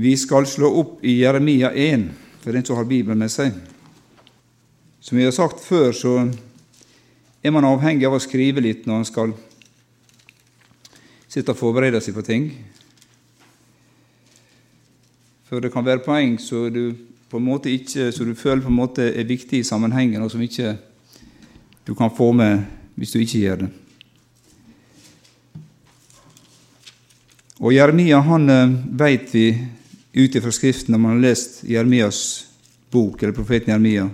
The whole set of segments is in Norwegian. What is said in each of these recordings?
Vi skal slå opp i Jeremia 1, for den som har Bibelen med seg. Som jeg har sagt før, så er man avhengig av å skrive litt når man skal sitte og forberede seg på ting. For det kan være poeng så du, ikke, så du føler på en måte er viktig i sammenhengen, og som ikke du kan få med hvis du ikke gjør det. Og Jeremia han veit vet vi ut ifra Skriften, når man har lest Jeremias bok, eller profeten Jeremia,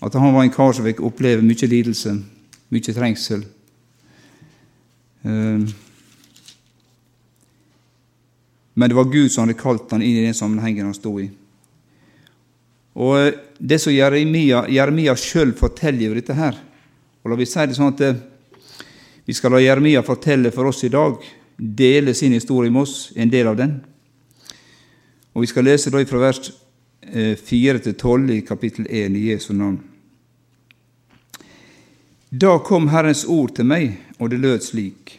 at han var en kar som fikk oppleve mye lidelse, mye trengsel. Eh, men det var Gud som hadde kalt han inn i den sammenhengen han sto i. Og eh, Det som Jeremia, Jeremia sjøl forteller jo dette her og La vi si det sånn at vi skal la Jeremia fortelle for oss i dag dele sin historie med oss, en del av den. Og Vi skal lese da fra vers 4 til 12 i kapittel 1 i Jesu navn. Da kom Herrens ord til meg, og det lød slik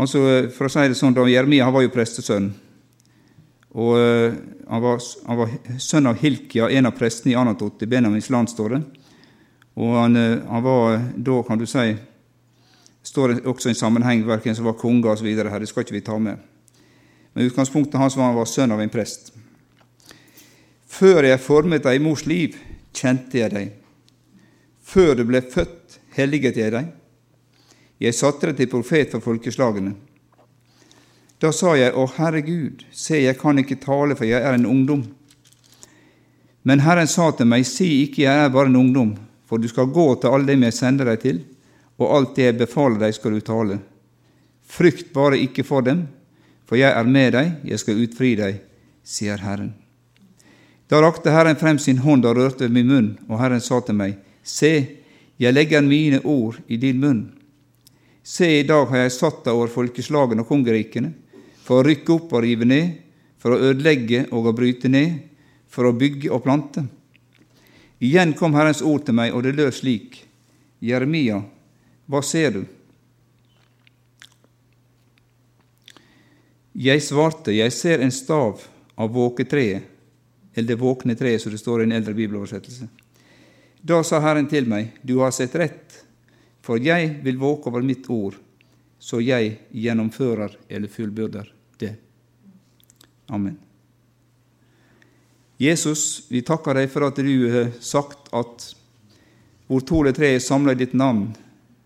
Altså, For å si det sånn, da Jeremia han var jo prestesønn. og uh, han, var, han var, sønn av Hilkia, en av prestene i Anatot i Benjamins land, står det. Og han, han var da, kan du si, står det også en sammenheng verken som var konge osv. her. Det skal ikke vi ta med. Men utgangspunktet hans var han var sønn av en prest. Før jeg formet deg i mors liv, kjente jeg deg. Før du ble født, helliget jeg deg. Jeg satte deg til profet for folkeslagene. Da sa jeg, Å Herre Gud, se, jeg kan ikke tale, for jeg er en ungdom. Men Herren sa til meg, Si ikke jeg er bare en ungdom, for du skal gå til alle dem jeg sender deg til, og alt det jeg befaler deg, skal du tale. Frykt bare ikke for dem, for jeg er med deg, jeg skal utfri deg, sier Herren. Da rakte Herren frem sin hånd og rørte ved min munn, og Herren sa til meg, Se, jeg legger mine ord i din munn. Se, i dag har jeg satt deg over folkeslagene og kongerikene, for å rykke opp og rive ned, for å ødelegge og å bryte ned, for å bygge og plante. Igjen kom Herrens ord til meg, og det lød slik, Jeremia, hva ser du? Jeg svarte, jeg ser en stav av våketreet, eller det våkne treet, som det står i en eldre bibeloversettelse. Da sa Herren til meg, du har sett rett, for jeg vil våke over mitt ord, så jeg gjennomfører eller fullbyrder det. Amen. Jesus, vi takker deg for at du har sagt at hvor to eller tre er samla i ditt navn,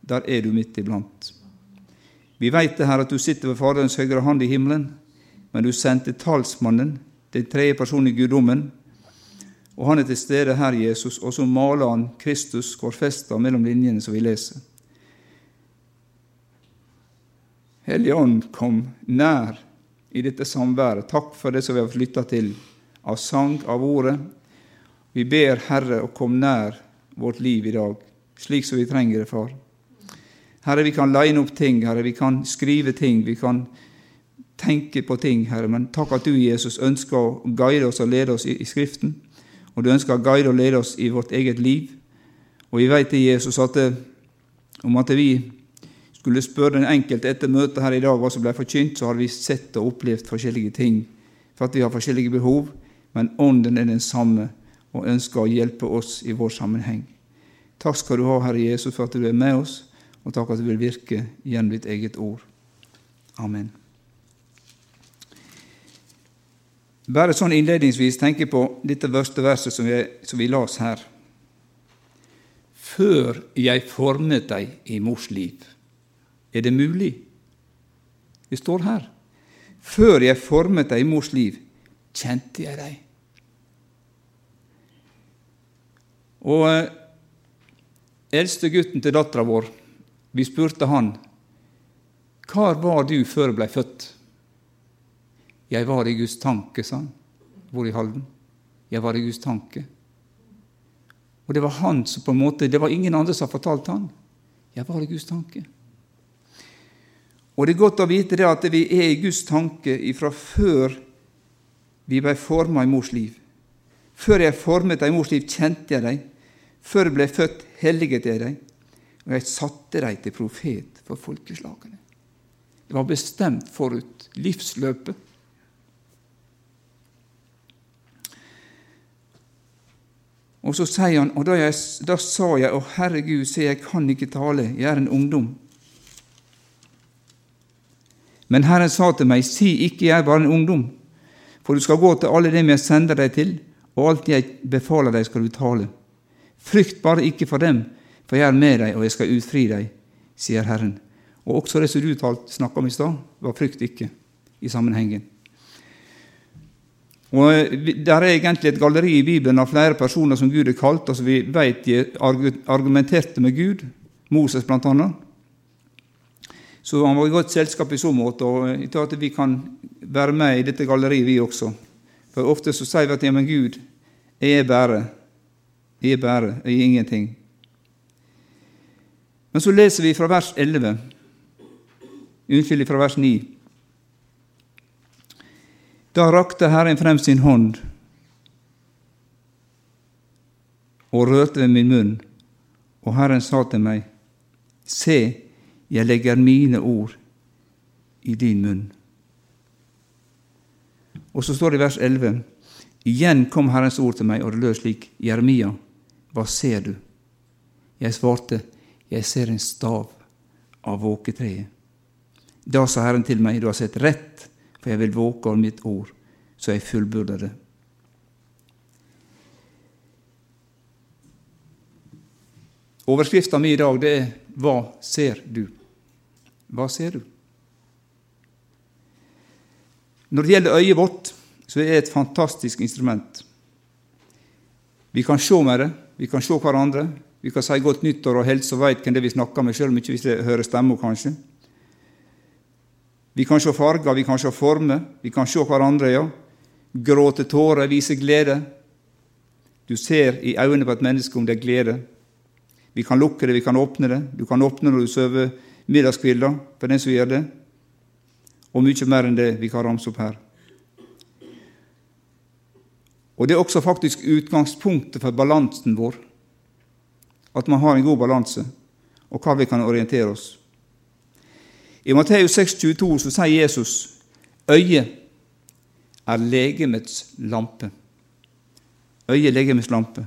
der er du midt iblant. Vi veit det her at du sitter ved Faderens høyre hand i himmelen, men du sendte talsmannen, den tredje personen i guddommen, og han er til stede her, Jesus, og så maler han Kristus korfesta mellom linjene som vi leser. Hellige Ånd kom nær i dette samværet. Takk for det som vi har fått lytta til av sang, av ordet. Vi ber Herre å komme nær vårt liv i dag, slik som vi trenger det, Far. Herre, vi kan line opp ting, Herre, vi kan skrive ting, vi kan tenke på ting, Herre. Men takk at du, Jesus, ønsker å guide oss og lede oss i, i Skriften. Og du ønsker å guide og lede oss i vårt eget liv. Og vi vet Jesus, at det, om at vi skulle spørre den enkelte etter møtet her i dag hva som ble forkynt, så har vi sett og opplevd forskjellige ting. For at vi har forskjellige behov, men Ånden er den samme og ønsker å hjelpe oss i vår sammenheng. Takk skal du ha, Herre Jesus, for at du er med oss og takk at du vil virke gjennom ditt eget ord. Amen. Bare sånn innledningsvis tenke på dette første verset som vi, som vi las her. Før jeg formet deg i mors liv. Er det mulig? Det står her. Før jeg formet deg i mors liv, kjente jeg deg. Og eh, eldste gutten til dattera vår vi spurte han, Hvor var du før du blei født? Jeg var i Guds tanke, sa han. Hvor i Halden? Jeg var i Guds tanke. Og det var han som på en måte, det var ingen andre som fortalte han. Jeg var i Guds tanke. Og det er godt å vite det at vi er i Guds tanke fra før vi ble forma i mors liv. Før jeg formet deg i mors liv, kjente jeg deg. Før jeg ble født, helliget jeg deg og jeg satte deg til profet for folkeslagene. Det var bestemt forut livsløpet. Og så sier han, og da, jeg, da sa jeg, å Herregud, se, jeg kan ikke tale, jeg er en ungdom. Men Herren sa til meg, si ikke jeg er bare en ungdom, for du skal gå til alle dem jeg sender deg til, og alt jeg befaler deg, skal du tale. Frykt bare ikke for dem, for jeg er med deg, og jeg skal utfri deg, sier Herren. Og også det som du snakka om i stad, var frykt ikke i sammenhengen. Og Der er egentlig et galleri i Bibelen av flere personer som Gud har kalt, som vi vet de argumenterte med Gud, Moses bl.a. Så han var i godt selskap i så måte, og jeg tror at vi kan være med i dette galleriet, vi også. For ofte så sier vi at ja, men Gud, jeg er bare. Jeg er bare, jeg er ingenting. Men så leser vi fra vers 11, unnskyld, fra vers 9. Da rakte Herren frem sin hånd og rørte ved min munn, og Herren sa til meg, Se, jeg legger mine ord i din munn. Og så står det i vers 11.: Igjen kom Herrens ord til meg, og det lød slik, Jeremia, hva ser du? Jeg svarte, jeg ser en stav av våketreet. Da sa Herren til meg, du har sett rett, for jeg vil våke over mitt ord, så jeg fullbyrder det. Overskrifta mi i dag det er 'Hva ser du?' Hva ser du? Når det gjelder øyet vårt, så er det et fantastisk instrument. Vi kan se med det, vi kan se hverandre, vi kan si godt nyttår og helse og veit hvem det vi snakker med, selv om ikke vi hører stemma, kanskje. Vi kan se farger, vi kan se former, vi kan se hverandre, ja. Gråte tårer, vise glede. Du ser i øynene på et menneske om det er glede. Vi kan lukke det, vi kan åpne det. Du kan åpne når du sover middagskvila, for den som gjør det. Og mye mer enn det vi kan ramse opp her. Og Det er også faktisk utgangspunktet for balansen vår, at man har en god balanse, og hva vi kan orientere oss. I Matteus 6,22 så sier Jesus øyet er legemets lampe. Øyet er legemets lampe.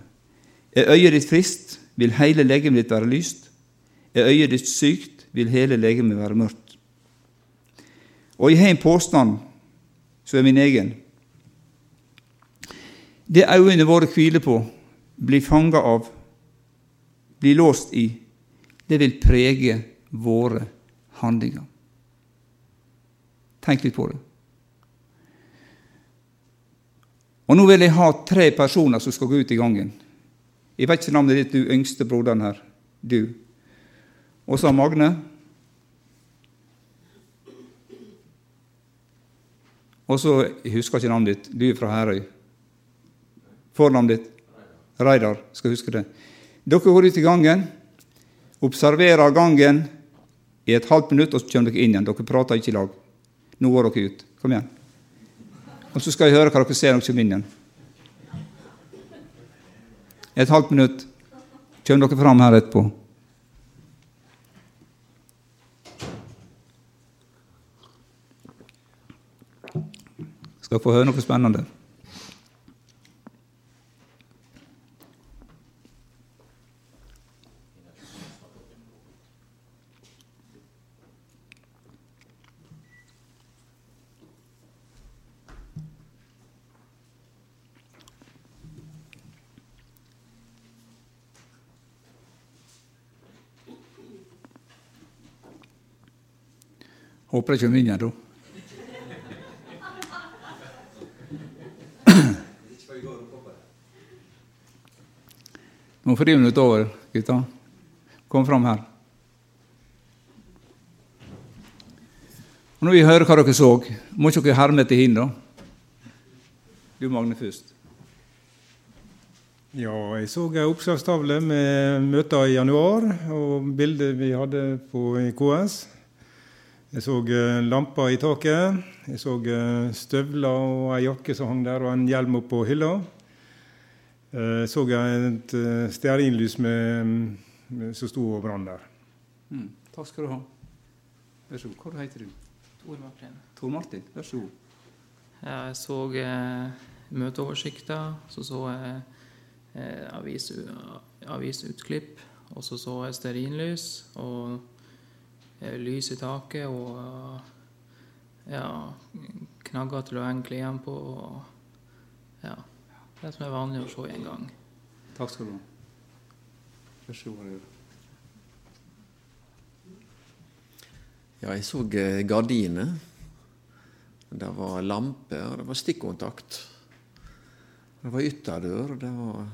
Er øyet ditt frist, vil hele legemet ditt være lyst. Er øyet ditt sykt, vil hele legemet være mørkt. Og jeg har en påstand som er min egen. Det øynene våre hviler på, blir fanga av, blir låst i, det vil prege våre handlinger. Tenk litt på det. Og Nå vil jeg ha tre personer som skal gå ut i gangen. Jeg vet ikke navnet ditt, du yngste broderen her. Du. Og så Magne. Og så Jeg husker ikke navnet ditt. Du er fra Herøy. Fornavnet ditt? Reidar. Skal huske det. Dere går ut i gangen, observerer gangen i et halvt minutt, og så kommer dere inn igjen. Dere prater ikke i lag. Nå går dere ut. Kom igjen. Og så skal jeg høre hva dere ser når dere kommer inn igjen. Et halvt minutt. Kommer dere fram her etterpå. Skal få høre noe spennende. Håper jeg kommer inn igjen, da. Nå får minutter over, gutta. Kom fram her. Og Når vi hører hva dere så, må ikke dere herme etter hin, da? Du, Magne, først. Ja, jeg så ei oppslagstavle med møter i januar og bilder vi hadde på KS. Jeg så lampa lamper i taket. Jeg så eh, støvler og ei jakke som hang der, og en hjelm oppå hylla. Jeg eh, så et stearinlys som sto og brant der. Mm, takk skal du ha. Vær så god. Hva heter du? Tor Martin. Tor Martin, vær så god. Jeg så eh, møteoversikta, Så så jeg eh, avis, avisutklipp. Og så så jeg stearinlys og eh, lys i taket og ja, knagger til å henge klærne på. Og, ja, det som er vanlig å se i en gang. Takk skal du ha. Vær så god. Ja, jeg så eh, gardiner. Det var lampe, og det var stikkontakt. Det var ytterdør, det var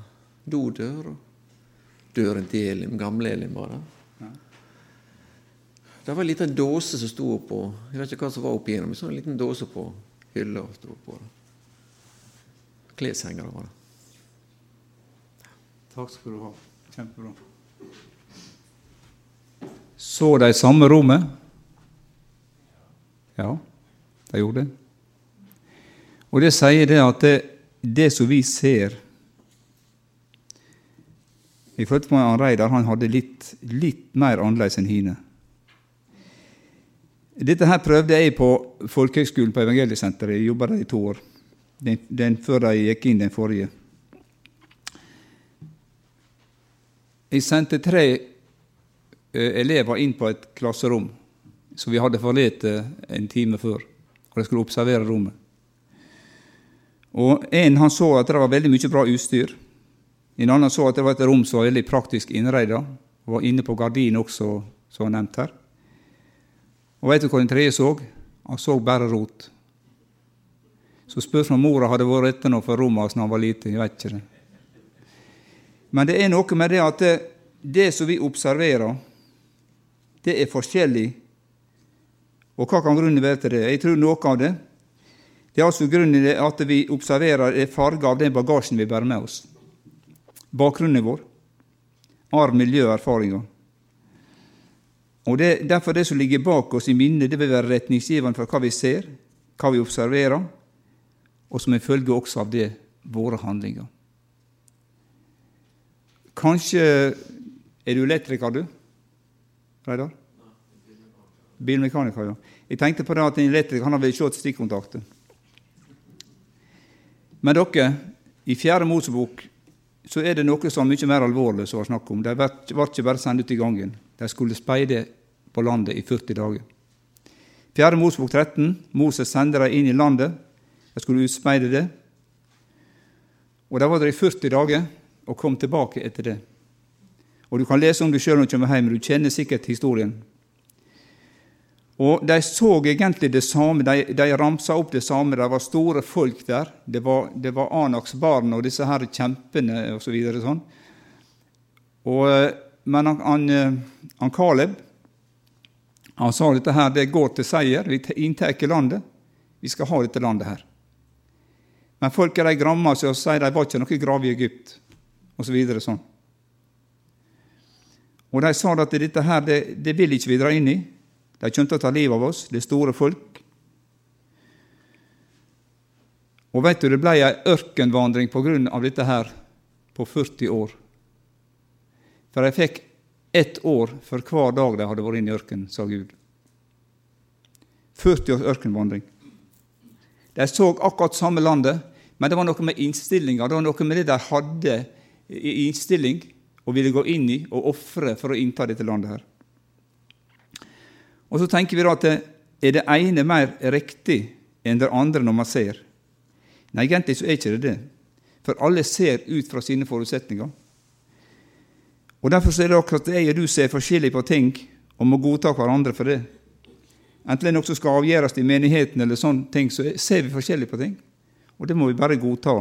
dodør. og Døren til Elim, gamle Elim var det. Det var en liten dåse som sto oppå Jeg vet ikke hva som var oppi gjennom, så en liten dåse på hylla. Kleshengere var det. Takk skal du ha. Kjempebra. Så de samme rommet? Ja, de gjorde det. Og det sier det at det, det som vi ser Jeg følte på en Reidar han hadde litt, litt mer annerledes enn hine. Dette her prøvde jeg på folkehøgskolen på Evangeliesenteret. Jeg jobba der i to år. Den, den, før de gikk inn den forrige. Jeg sendte tre eh, elever inn på et klasserom som vi hadde forlatt en time før. Og de skulle observere rommet. Og En han så at det var veldig mye bra utstyr. En annen så at det var et rom som var veldig praktisk innreida. Var inne på gardinen også, som var nevnt her. Og vet du hva den tredje så? Han så bare rot. Så spørsmålet om mora hadde vært etter noe for rommet hans da han var liten. Jeg vet ikke det. Men det er noe med det at det, det som vi observerer, det er forskjellig og hva kan grunnen være til det? Jeg tror noe av det det er altså grunnen til at vi observerer er av den bagasjen vi bærer med oss. Bakgrunnen vår. Arv, miljø og erfaringer. Og det, Derfor det som ligger bak oss i minnet, det vil være retningsgivende for hva vi ser, hva vi observerer, og som en følge også av det våre handlinger. Kanskje er du elektriker, du? Reidar? Bilmekaniker, ja. Jeg tenkte på det at en elektriker han har vel slått stikkontakter. Men dere, i Fjerde Mosebok så er det noe som er mye mer alvorlig som var snakk om. De ble ikke bare sendt ut i gangen. De skulle speide på landet i 40 dager. 4. Mosebok 13. Moses sendte dem inn i landet. De skulle utspeide det. Og De var der i 40 dager og kom tilbake etter det. Og Du kan lese om det sjøl når du kommer hjem, du kjenner sikkert historien. Og de så egentlig det samme, de, de ramsa opp det samme. Det var store folk der. Det var, det var Anaks barn og disse her kjempene osv. Videre, sånn. Og, eh, men han, han, eh, han, Caleb han sa dette her, det går til seier. Vi inntar landet. Vi skal ha dette landet her. Men folket de gramma og sier de var ikke noe grav i Egypt, osv. Så sånn. Og de sa at dette her, det, det vil ikke vi dra inn i. De kommer til å ta livet av oss. Det er store folk. Og vet du, det ble ei ørkenvandring på grunn av dette her på 40 år. For de fikk ett år for hver dag de hadde vært inne i ørkenen, sa Gud. 40 års ørkenvandring. De så akkurat samme landet, men det var noe med innstillinga. Det var noe med det de hadde i innstilling og ville gå inn i og ofre for å innta dette landet her. Og så tenker vi da at er det ene mer riktig enn det andre når man ser? Nei, egentlig så er ikke det det. For alle ser ut fra sine forutsetninger. Og Derfor er det akkurat jeg og du ser forskjellig på ting og må godta hverandre for det. Enten det er noe som skal avgjøres i menigheten, eller sånne ting, så ser vi forskjellig på ting. Og det må vi bare godta,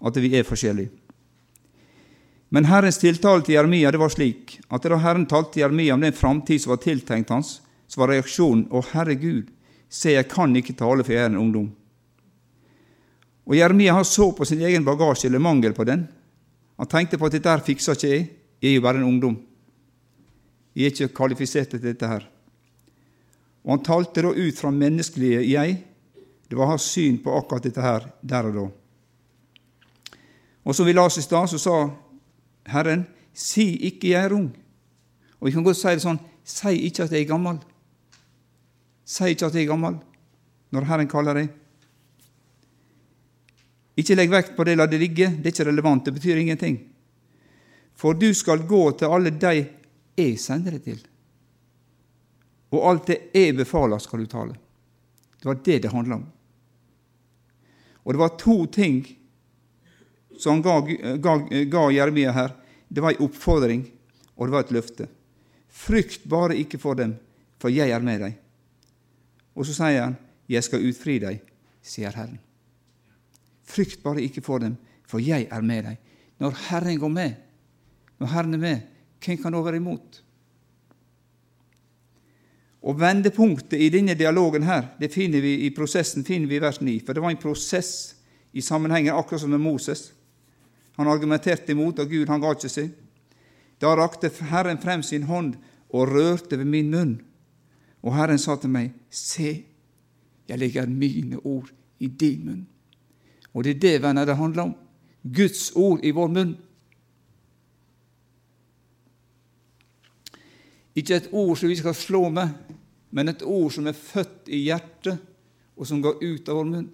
at vi er forskjellige. Men Herrens tiltale til Jeremia det var slik at da Herren talte til Jeremia om den framtid som var tiltenkt hans, så var reaksjonen 'Å, Herregud, se, jeg kan ikke tale, for jeg er en ungdom'. Og Jeremia han så på sin egen bagasje, eller mangel på den. Han tenkte på at dette her fikser ikke jeg, jeg er jo bare en ungdom. Jeg er ikke kvalifisert til dette her. Og Han talte da ut fra menneskelige jeg. Det var hans syn på akkurat dette her der og da. Og som vi las i stad, så sa Herren, si ikke jeg er ung. Og vi kan godt si det sånn, si ikke at jeg er gammel. Si ikke at jeg er gammel når Herren kaller deg. Ikke legg vekt på det, la det ligge. Det er ikke relevant. Det betyr ingenting. For du skal gå til alle de jeg sender deg til. Og alt det jeg befaler, skal du tale. Det var det det handla om. Og det var to ting som ga, ga, ga Jeremia her. Det var en oppfordring, og det var et løfte. Frykt bare ikke for dem, for jeg er med deg. Og så sier han, jeg skal utfri deg, sier Herren. Frykt bare ikke for dem, for jeg er med deg. Når Herren går med, når Herren er med, hvem kan da være imot? Og Vendepunktet i denne dialogen her, det finner vi i prosessen finner vi i vers 9. For det var en prosess i sammenhengen, akkurat som med Moses. Han argumenterte imot, og Gud han ga ikke seg. Da rakte Herren frem sin hånd og rørte ved min munn. Og Herren sa til meg, Se, jeg legger mine ord i din munn. Og det er det, venner, det handler om. Guds ord i vår munn. Ikke et ord som vi skal slå med, men et ord som er født i hjertet, og som går ut av vår munn.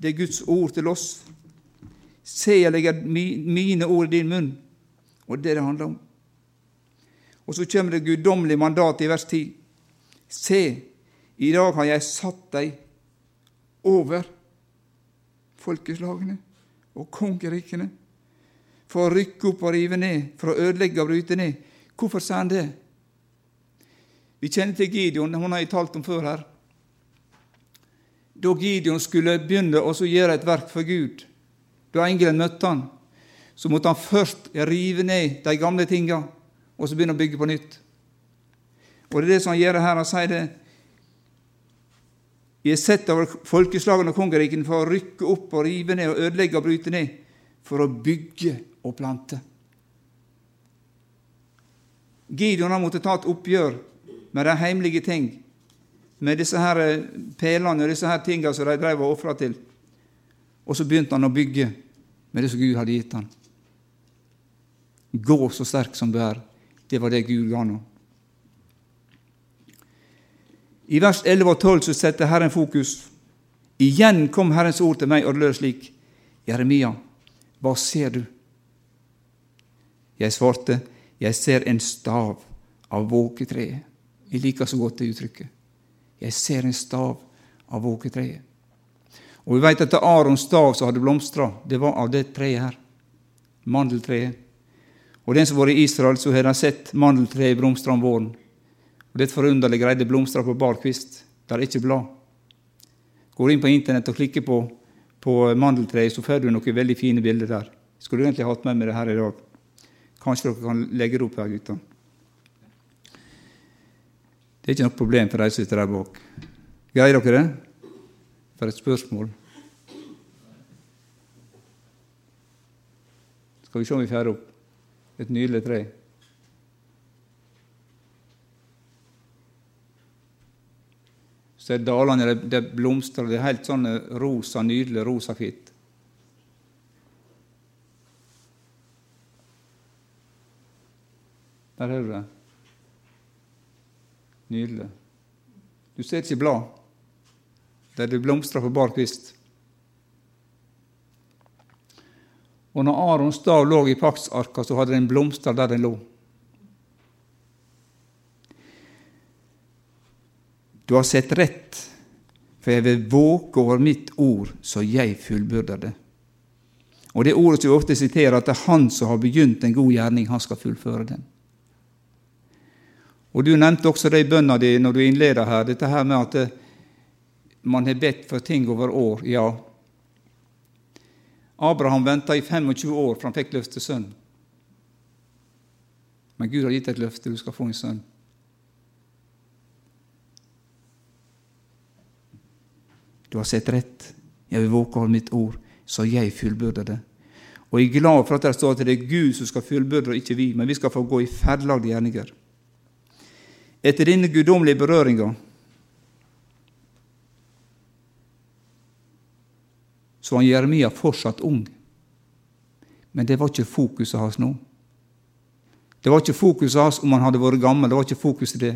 Det er Guds ord til oss. Se, jeg legger mine ord i din munn. Og det er det handler om. Og så kommer det guddommelige mandatet i vers 10. Se, i dag har jeg satt deg over folkeslagene og kongerikene for å rykke opp og rive ned, for å ødelegge og bryte ned. Hvorfor sier han det? Vi kjenner til Gideon, hun har jeg talt om før her. Da Gideon skulle begynne å gjøre et verk for Gud, da engelen møtte han, så måtte han først rive ned de gamle tinga, og så begynne å bygge på nytt. Og det er det som han gjør her. Han sier det. Jeg er sett over folkeslagene og kongerikene for å rykke opp og rive ned og ødelegge og bryte ned, for å bygge og plante. Gideon har måttet ta et oppgjør med de hemmelige ting, med disse her eh, pelene og disse her tingene som de drev og ofra til. Og så begynte han å bygge med det som Gud hadde gitt han. Gå så sterk som du er. Det var det Gud ga nå. I vers 11 og 12 så setter Herren fokus. Igjen kom Herrens ord til meg, og lød slik. Jeremia, hva ser du? Jeg svarte, jeg ser en stav av våketreet. Jeg liker så godt det uttrykket. Jeg ser en stav av våketreet. Og vi vet at det Arons stav som hadde blomstra, det var av det treet her. Mandeltreet. Og den som har vært i Israel, så har de sett mandeltreet blomstre om våren. Og Det er et forunderlig greie. Det blomstrer på bar kvist. Det er ikke blad. Går inn på Internett og klikker på, på mandeltreet, så får du noen veldig fine bilder der. Skulle skulle egentlig hatt med meg det her i dag. Kanskje dere kan legge det opp her, gutta. Det er ikke noe problem for de som sitter der bak. Greier dere det? For et spørsmål. Skal vi se om vi får opp et nydelig tre. Så er dalene det blomstrer, det er helt sånn rosa, nydelig rosa Der er du det. Nydelig. Du ser ikke blad der det blomstrer på bar kvist. Og når Arons stav lå i paktsarka, så hadde den blomster der den lå. Du har sett rett, for jeg vil våke over mitt ord, så jeg fullbyrder det. Og det ordet som vi ofte siterer, at det er Han som har begynt en god gjerning, han skal fullføre den. Og Du nevnte også det i bønna di når du innleder her, dette her med at eh, man har bedt for ting over år. Ja. Abraham venta i 25 år for han fikk løfte sønn. Men Gud har gitt et løfte du skal få en sønn. Du har sett rett. Jeg vil våke over mitt ord, så jeg fullbyrder det. Og jeg er glad for at det står at det er Gud som skal fullbyrde, og ikke vi. Men vi skal få gå i ferdelagde gjerninger. Etter denne guddommelige berøringa så var Jeremia fortsatt ung. Men det var ikke fokuset hans nå. Det var ikke fokuset hans om han hadde vært gammel. Det var ikke fokuset det.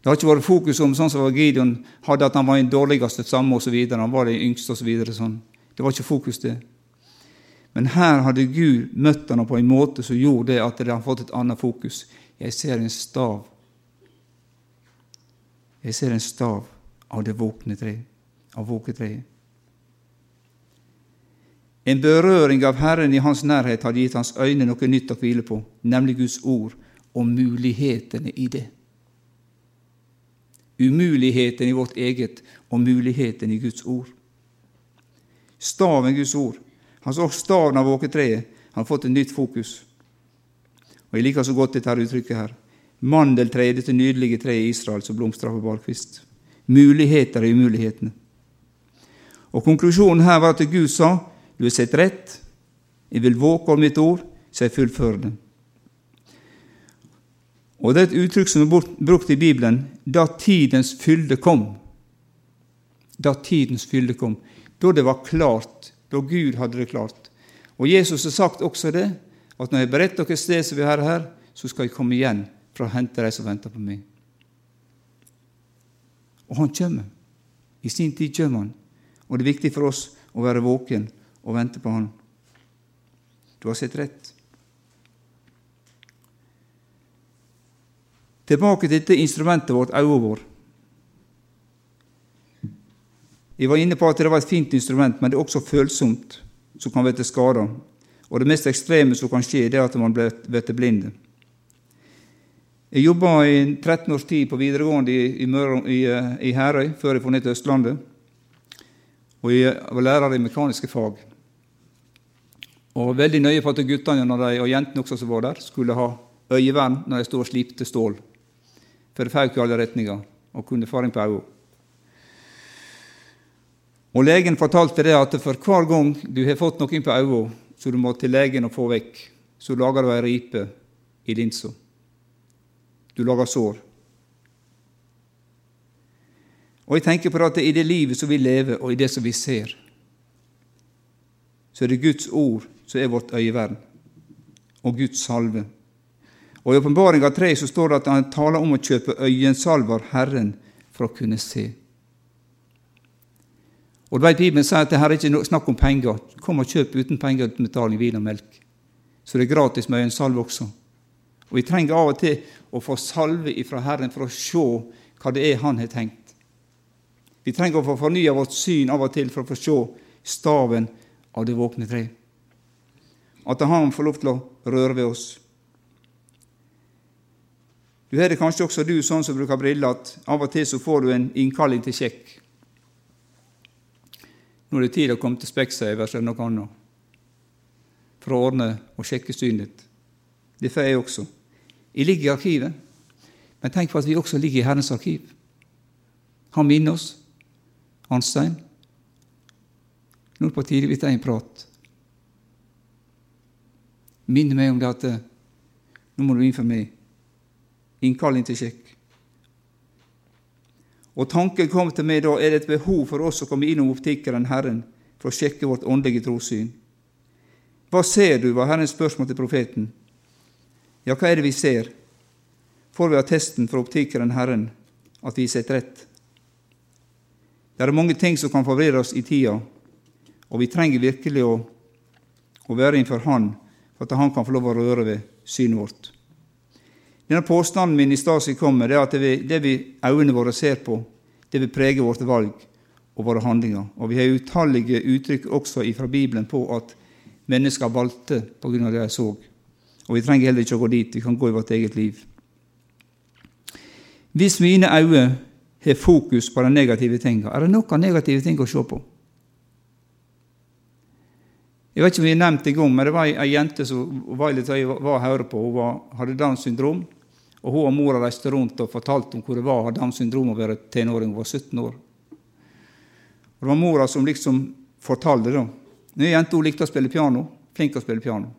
Det har ikke vært fokus om sånn som Gideon hadde, at han var den dårligste samme osv. Han var den yngste osv. Sånn. Det var ikke fokus det. Men her hadde Gud møtt henne på en måte som gjorde det at det hadde fått et annet fokus. Jeg ser en stav. Jeg ser en stav av det våkne tre, av våketreet. En berøring av Herren i hans nærhet hadde gitt hans øyne noe nytt å hvile på, nemlig Guds ord og mulighetene i det. Umuligheten i vårt eget og muligheten i Guds ord. Staven Guds ord. Han så staven av våketreet. Han har fått et nytt fokus. Og Jeg liker så godt dette uttrykket her. Mandeltreet, dette nydelige treet i Israel som blomstrer på barkvist. Muligheter i umulighetene. Og Konklusjonen her var at Gud sa du har sett rett, jeg vil våke over mitt ord, så jeg fullfører det. Og Det er et uttrykk som er brukt i Bibelen da tidens fylde kom. Da tidens fylde kom. Da det var klart. Da Gud hadde det klart. Og Jesus har sagt også det, at når jeg beretter dere dere sted som vi har her, så skal jeg komme igjen for å hente de som venter på meg. Og han kommer. I sin tid kommer han. Og det er viktig for oss å være våken og vente på han. Du har sett rett. Tilbake til dette instrumentet vårt, øyet vårt. Jeg var inne på at det var et fint instrument, men det er også følsomt, som kan bli skada. Og det mest ekstreme som kan skje, det er at man blir blind. Jeg jobba i 13 års tid på videregående i, i, i, i Herøy før jeg kom ned til Østlandet. Og jeg var lærer i mekaniske fag. Og veldig nøye på at guttene og jentene også som var der, skulle ha øyevern når de stod og slipte stål for det fauk i alle retninger og kunne faring på øynene. Og Legen fortalte det at for hver gang du har fått noe på øynene som du må til legen og få vekk, så lager du ei ripe i linsa. Du lager sår. Og jeg tenker på at i det livet som vi lever, og i det som vi ser, så er det Guds ord som er vårt øyevern, og Guds salve. Og I Åpenbaringa 3 så står det at han taler om å kjøpe øyensalver Herren for å kunne se. Og du vet, Bibelen sier at det her er ikke snakk om penger. Kom og kjøp uten penger betaling vin og melk. Så det er gratis med øyensalve også. Og Vi trenger av og til å få salve ifra Herren for å se hva det er Han har tenkt. Vi trenger å få fornya vårt syn av og til for å få se staven av det våkne tre. At Han får lov til å røre ved oss. Du har det kanskje også du sånn som bruker briller, at av og til så får du en innkalling til sjekk. Nå er det tid å komme til Specsavers eller noe annet for å ordne og sjekke synet ditt. Det får jeg også. Jeg ligger i arkivet, men tenk på at vi også ligger i Herrens arkiv. Han minner oss. Hanstein. Nå er det på tide vi tar en prat. Minner meg om det at eh, nå må du inn for meg innkalling til sjekk. Og tanken kom til meg da er det et behov for oss å komme innom optikeren Herren for å sjekke vårt åndelige trossyn. Hva ser du, var Herrens spørsmål til profeten. Ja, hva er det vi ser? Får vi attesten fra optikeren Herren at vi sitter rett? Det er mange ting som kan forvirre oss i tida, og vi trenger virkelig å, å være innenfor Han for at Han kan få lov å røre ved synet vårt. Denne påstanden min i stad som kommer, det er at det vi, det vi øynene våre ser på, det vil prege vårt valg og våre handlinger. Og Vi har utallige uttrykk også fra Bibelen på at mennesker valgte på grunn av det de så. Og Vi trenger heller ikke å gå dit. Vi kan gå i vårt eget liv. Hvis mine øyne har fokus på de negative tingene, er det noen negative ting å se på. Jeg vet ikke om vi har nevnt det en gang, men det var ei jente som var litt, var og hørte på. Hun var, hadde Downs syndrom. Og Hun og mora reiste rundt og fortalte om hvor det var å ha Downs syndrom å være tenåring. Hun var 17 år. Og Det var mora som liksom fortalte det. Denne jenta hun likte å spille piano. Flink å spille piano.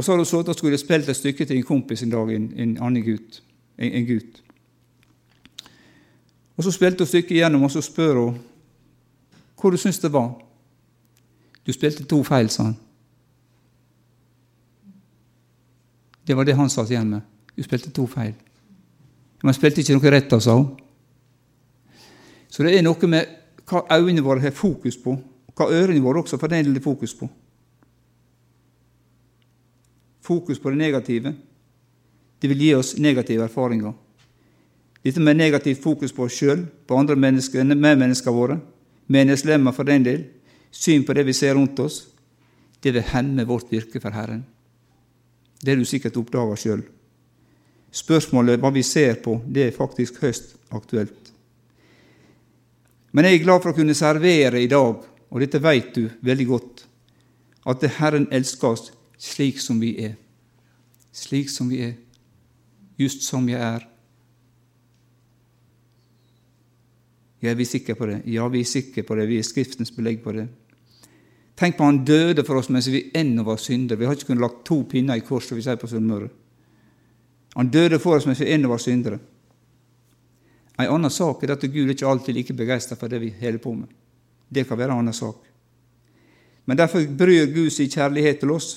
Og Så hadde hun sittet og skulle spilt et stykke til en kompis en dag, en, en annen gutt. En, en gutt. Og Så spilte hun stykket igjennom, og så spør hun hvor du syns det var. Du spilte to feil, sa han. Det var det han satt igjen med. Du spilte to feil. Men spilte ikke noe rett, sa hun. Så det er noe med hva øynene våre har fokus på, hva ørene våre også for fokus på. Fokus på det negative, det vil gi oss negative erfaringer. Dette med negativt fokus på oss sjøl, på andre mennesker, medmenneskene våre, menneskelemmer for den del, syn på det vi ser rundt oss, det vil hemme vårt virke for Herren. Det har du sikkert oppdaga sjøl. Spørsmålet hva vi ser på, det er faktisk høyst aktuelt. Men jeg er glad for å kunne servere i dag, og dette vet du veldig godt, at Herren elsker oss slik som vi er. Slik som vi er. Just som jeg er. Ja, er vi sikre på det? Ja, vi er sikre på det. Vi er Skriftens belegg på det. Tenk på han døde for oss mens vi ennå var syndere. Vi har ikke kunnet lagt to pinner i kors, som vi sier på Sunnmøre. Han døde for oss mens vi ennå var syndere. En annen sak er at Gud er ikke alltid like begeistra for det vi holder på med. Det kan være en annen sak. Men derfor bryr Gud sin kjærlighet til oss.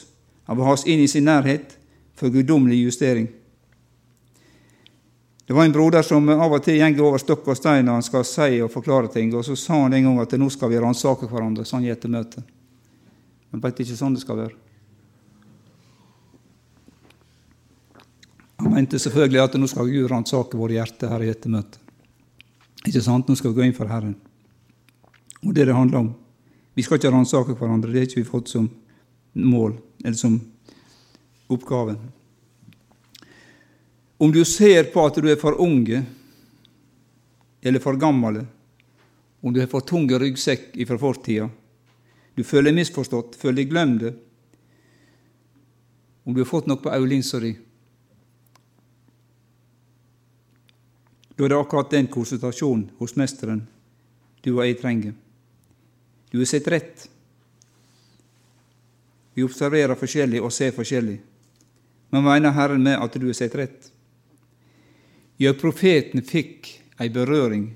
Han vil ha oss inn i sin nærhet for guddommelig justering. Det var en broder som av og til går over stokk og stein når han skal si og forklare ting, og så sa han en gang at nå skal vi ransake hverandre, sånn i ettermøtet. Men er ikke sånn det skal være. Han mente selvfølgelig at nå skal Gud ransake våre hjerter her i dette møtet. Ikke sant? Nå skal vi gå inn for Herren. Og det det handler om. Vi skal ikke ransake hverandre. Det har ikke vi fått som mål, eller som oppgave. Om du ser på at du er for unge eller for gammel, om du har for tung ryggsekk fra fortida, du føler deg misforstått, føler deg glemt, om du har fått noe på øyelinsa di Da er det akkurat den konsultasjonen hos Mesteren du og jeg trenger. Du har sett rett. Vi observerer forskjellig og ser forskjellig. Men mener Herren med at du har sett rett? Ja, profeten fikk ei berøring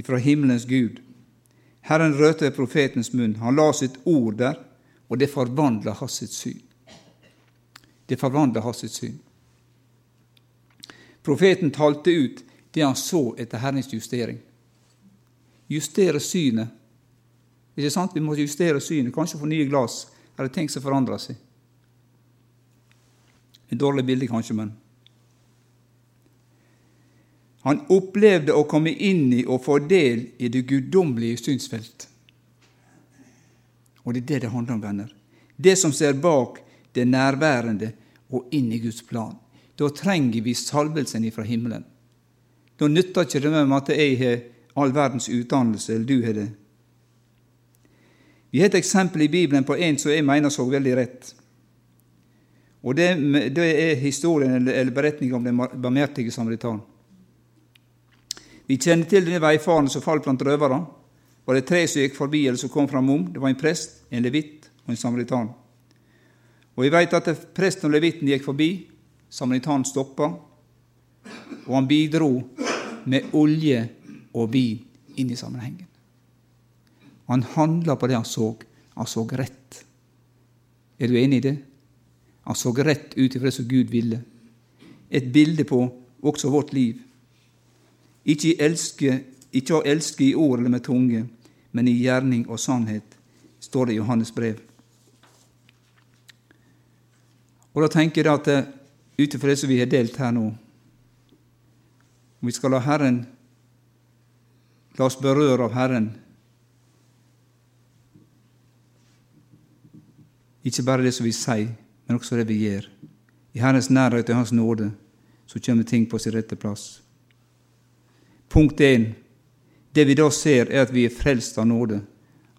ifra himmelens Gud. Herren rørte ved profetens munn. Han la sitt ord der, og det forvandla hans sitt syn. Det forvandla hans sitt syn. Profeten talte ut det han så etter Herrens justering. Justere synet. Ikke sant? Vi må justere synet, kanskje få nye glass eller ting som forandrer seg. Et dårlig bilde, kanskje, men Han opplevde å komme inn i og få del i det guddommelige synsfelt. Og det er det det handler om, venner. Det som ser bak det nærværende og inn i Guds plan. Da trenger vi salvelsen ifra himmelen. Da nytter ikke det med at jeg har all verdens utdannelse, eller du har det. Vi har et eksempel i Bibelen på en som jeg mener så veldig rett. Og Det, det er historien eller, beretningen om den barmhjertige samaritan. Vi kjenner til denne veifaren som falt blant røvere. Var det tre som gikk forbi eller som kom fram om? Det var en prest, en levitt og en samaritan. Og Vi vet at presten og levitten gikk forbi. Samaritanen stoppa, og han bidro med olje og vin inn i sammenhengen. Han handla på det han så. Han så rett. Er du enig i det? Han så rett ut ifra det som Gud ville. Et bilde på også vårt liv. Ikke, elske, å elske i ord eller med tunge, men i gjerning og sannhet, står det i Johannes brev. Og Da tenker jeg at eh, ut ifra det som vi har delt her nå, om vi skal la Herren la oss berøre av Herren. Ikke bare det som vi sier, men også det vi gjør. I Herrens nærhet og Hans nåde så kommer ting på sin rette plass. Punkt 1. Det vi da ser, er at vi er frelst av nåde,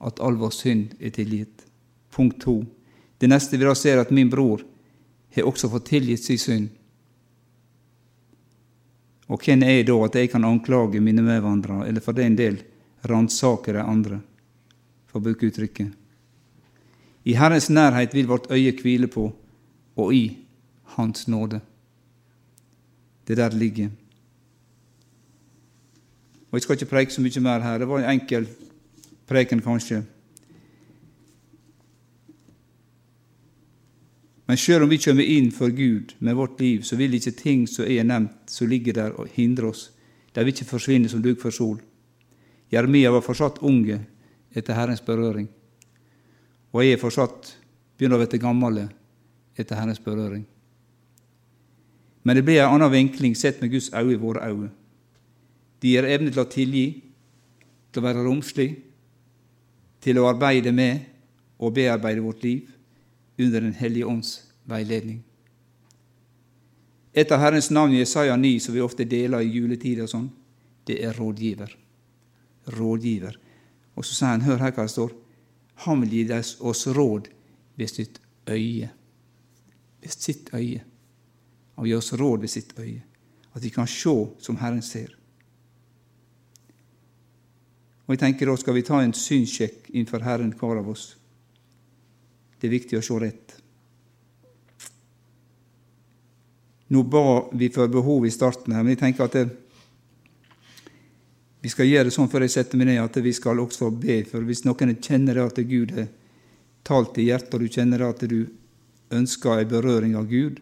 at all vår synd er tilgitt. Punkt 2. Det neste vi da ser, er at min bror har også fått tilgitt sin synd. Og hvem er jeg da at jeg kan anklage mine medvandrere, eller for den del ransake de andre, for å bruke uttrykket? I Herrens nærhet vil vårt øye hvile på, og i Hans nåde. Det der ligger. Og Jeg skal ikke preke så mye mer her. Det var en enkel preken, kanskje. Men sjøl om vi kommer inn for Gud med vårt liv, så vil ikke ting som er nevnt, som ligger der og hindre oss. De vil ikke forsvinne som dugg for sol. Jeremia var fortsatt unge etter Herrens berøring. Og jeg er fortsatt begynner å bli gammel etter Herrens berøring. Men det blir en annen vinkling sett med Guds øyne i våre øyne. De gir evne til å tilgi, til å være romslig, til å arbeide med og bearbeide vårt liv under Den hellige ånds veiledning. Et av Herrens navn i Jesaja 9, som vi ofte deler i juletid, og sånn, det er rådgiver. Rådgiver. Og så sier han, hør her hva det står, han vil gi oss råd ved sitt øye. Ved sitt øye. Han vil gi oss råd ved sitt øye. At vi kan se som Herren ser. Og jeg tenker Da skal vi ta en synssjekk innenfor Herren, hver av oss. Det er viktig å se rett. Nå ba vi for behov i starten, her, men jeg tenker at det, vi skal gjøre det sånn før jeg setter meg ned, at vi skal også be. For hvis noen kjenner at Gud har talt i hjertet, og du kjenner at du ønsker en berøring av Gud,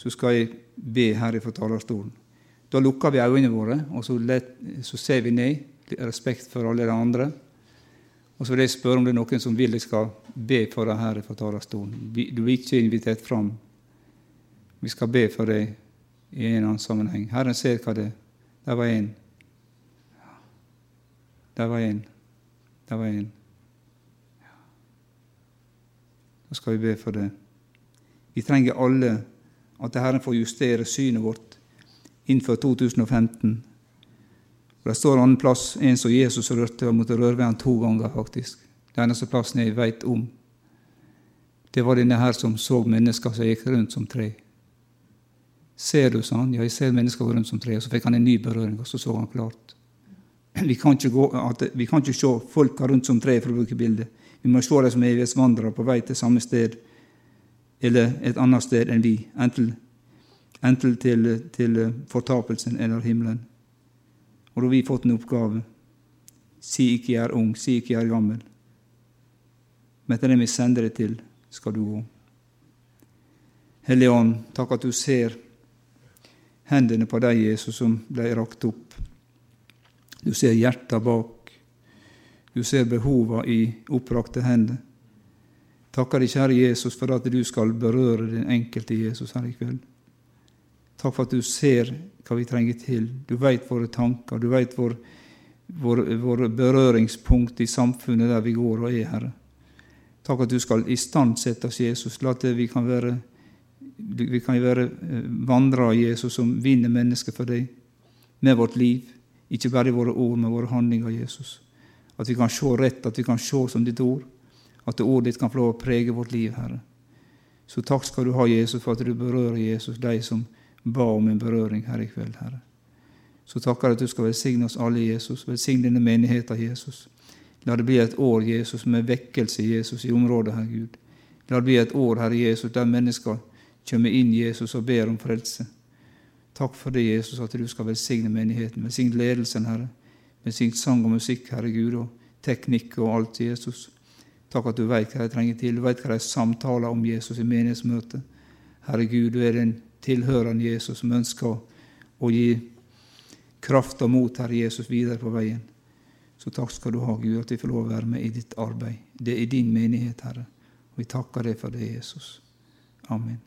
så skal jeg be her fra talerstolen. Da lukker vi øynene våre, og så, let, så ser vi ned respekt for alle de andre. Og så vil jeg spørre om det er noen som vil jeg skal be for deg her fra talerstolen. Du er ikke invitert fram. Vi skal be for deg i en annen sammenheng. Herren ser hva det er. Der var én. Der var en. Der var én. Da skal vi be for det. Vi trenger alle at Herren får justere synet vårt innenfor 2015 og Det står en annen plass en som Jesus rørte, og måtte røre ved han to ganger, faktisk. Det eneste plassen jeg veit om. Det var denne her som så mennesker som gikk rundt som tre. Ser du, sa han. Ja, jeg ser mennesker rundt som tre. Og så fikk han en ny berøring, og så så han klart. Vi kan ikke, gå, at, vi kan ikke se folka rundt som tre for å bruke bildet. Vi må se dem som evighetsvandrere på vei til samme sted eller et annet sted enn vi, enten, enten til, til fortapelsen eller himmelen. Og da har vi fått en oppgave. Si ikke jeg er ung, si ikke jeg er gammel. Men etter det vi sender deg til, skal du gå. Hellige Ånd, takk at du ser hendene på deg, Jesus, som ble rakt opp. Du ser hjertet bak. Du ser behova i opprakte hender. Takker deg, kjære Jesus, for at du skal berøre den enkelte Jesus her i kveld. Takk for at du ser hva vi trenger til. Du veit våre tanker, du veit vår, vår, vår, berøringspunkt i samfunnet der vi går og er, Herre. Takk at du skal istandsette oss, Jesus. La at vi kan være, vi kan være eh, vandrere, Jesus, som vinner mennesker for deg med vårt liv. Ikke bare i våre ord, men våre handlinger, Jesus. At vi kan se rett, at vi kan se som ditt ord. At ordet ditt kan få lov å prege vårt liv, Herre. Så takk skal du ha, Jesus, for at du berører Jesus, de som ba om en berøring her i kveld, Herre. Så takker jeg at du skal velsigne oss alle, Jesus. Velsigne denne menigheten, Jesus. La det bli et år, Jesus, med vekkelse, Jesus, i området, Herre Gud. La det bli et år, Herre Jesus, der mennesker kommer inn Jesus og ber om frelse. Takk for det, Jesus, at du skal velsigne menigheten. Velsign ledelsen, Herre. Velsign sang og musikk, Herre Gud, og teknikk og alt, Jesus. Takk at du vet hva de trenger til. Du vet hva de samtaler om Jesus i menighetsmøtet. Herre Gud, du er den tilhørende Jesus som ønsker å gi kraft og mot, Herre Jesus, videre på veien. Så takk skal du ha, Gud, at vi får lov å være med i ditt arbeid. Det er din menighet, Herre. Og vi takker deg for det, Jesus. Amen.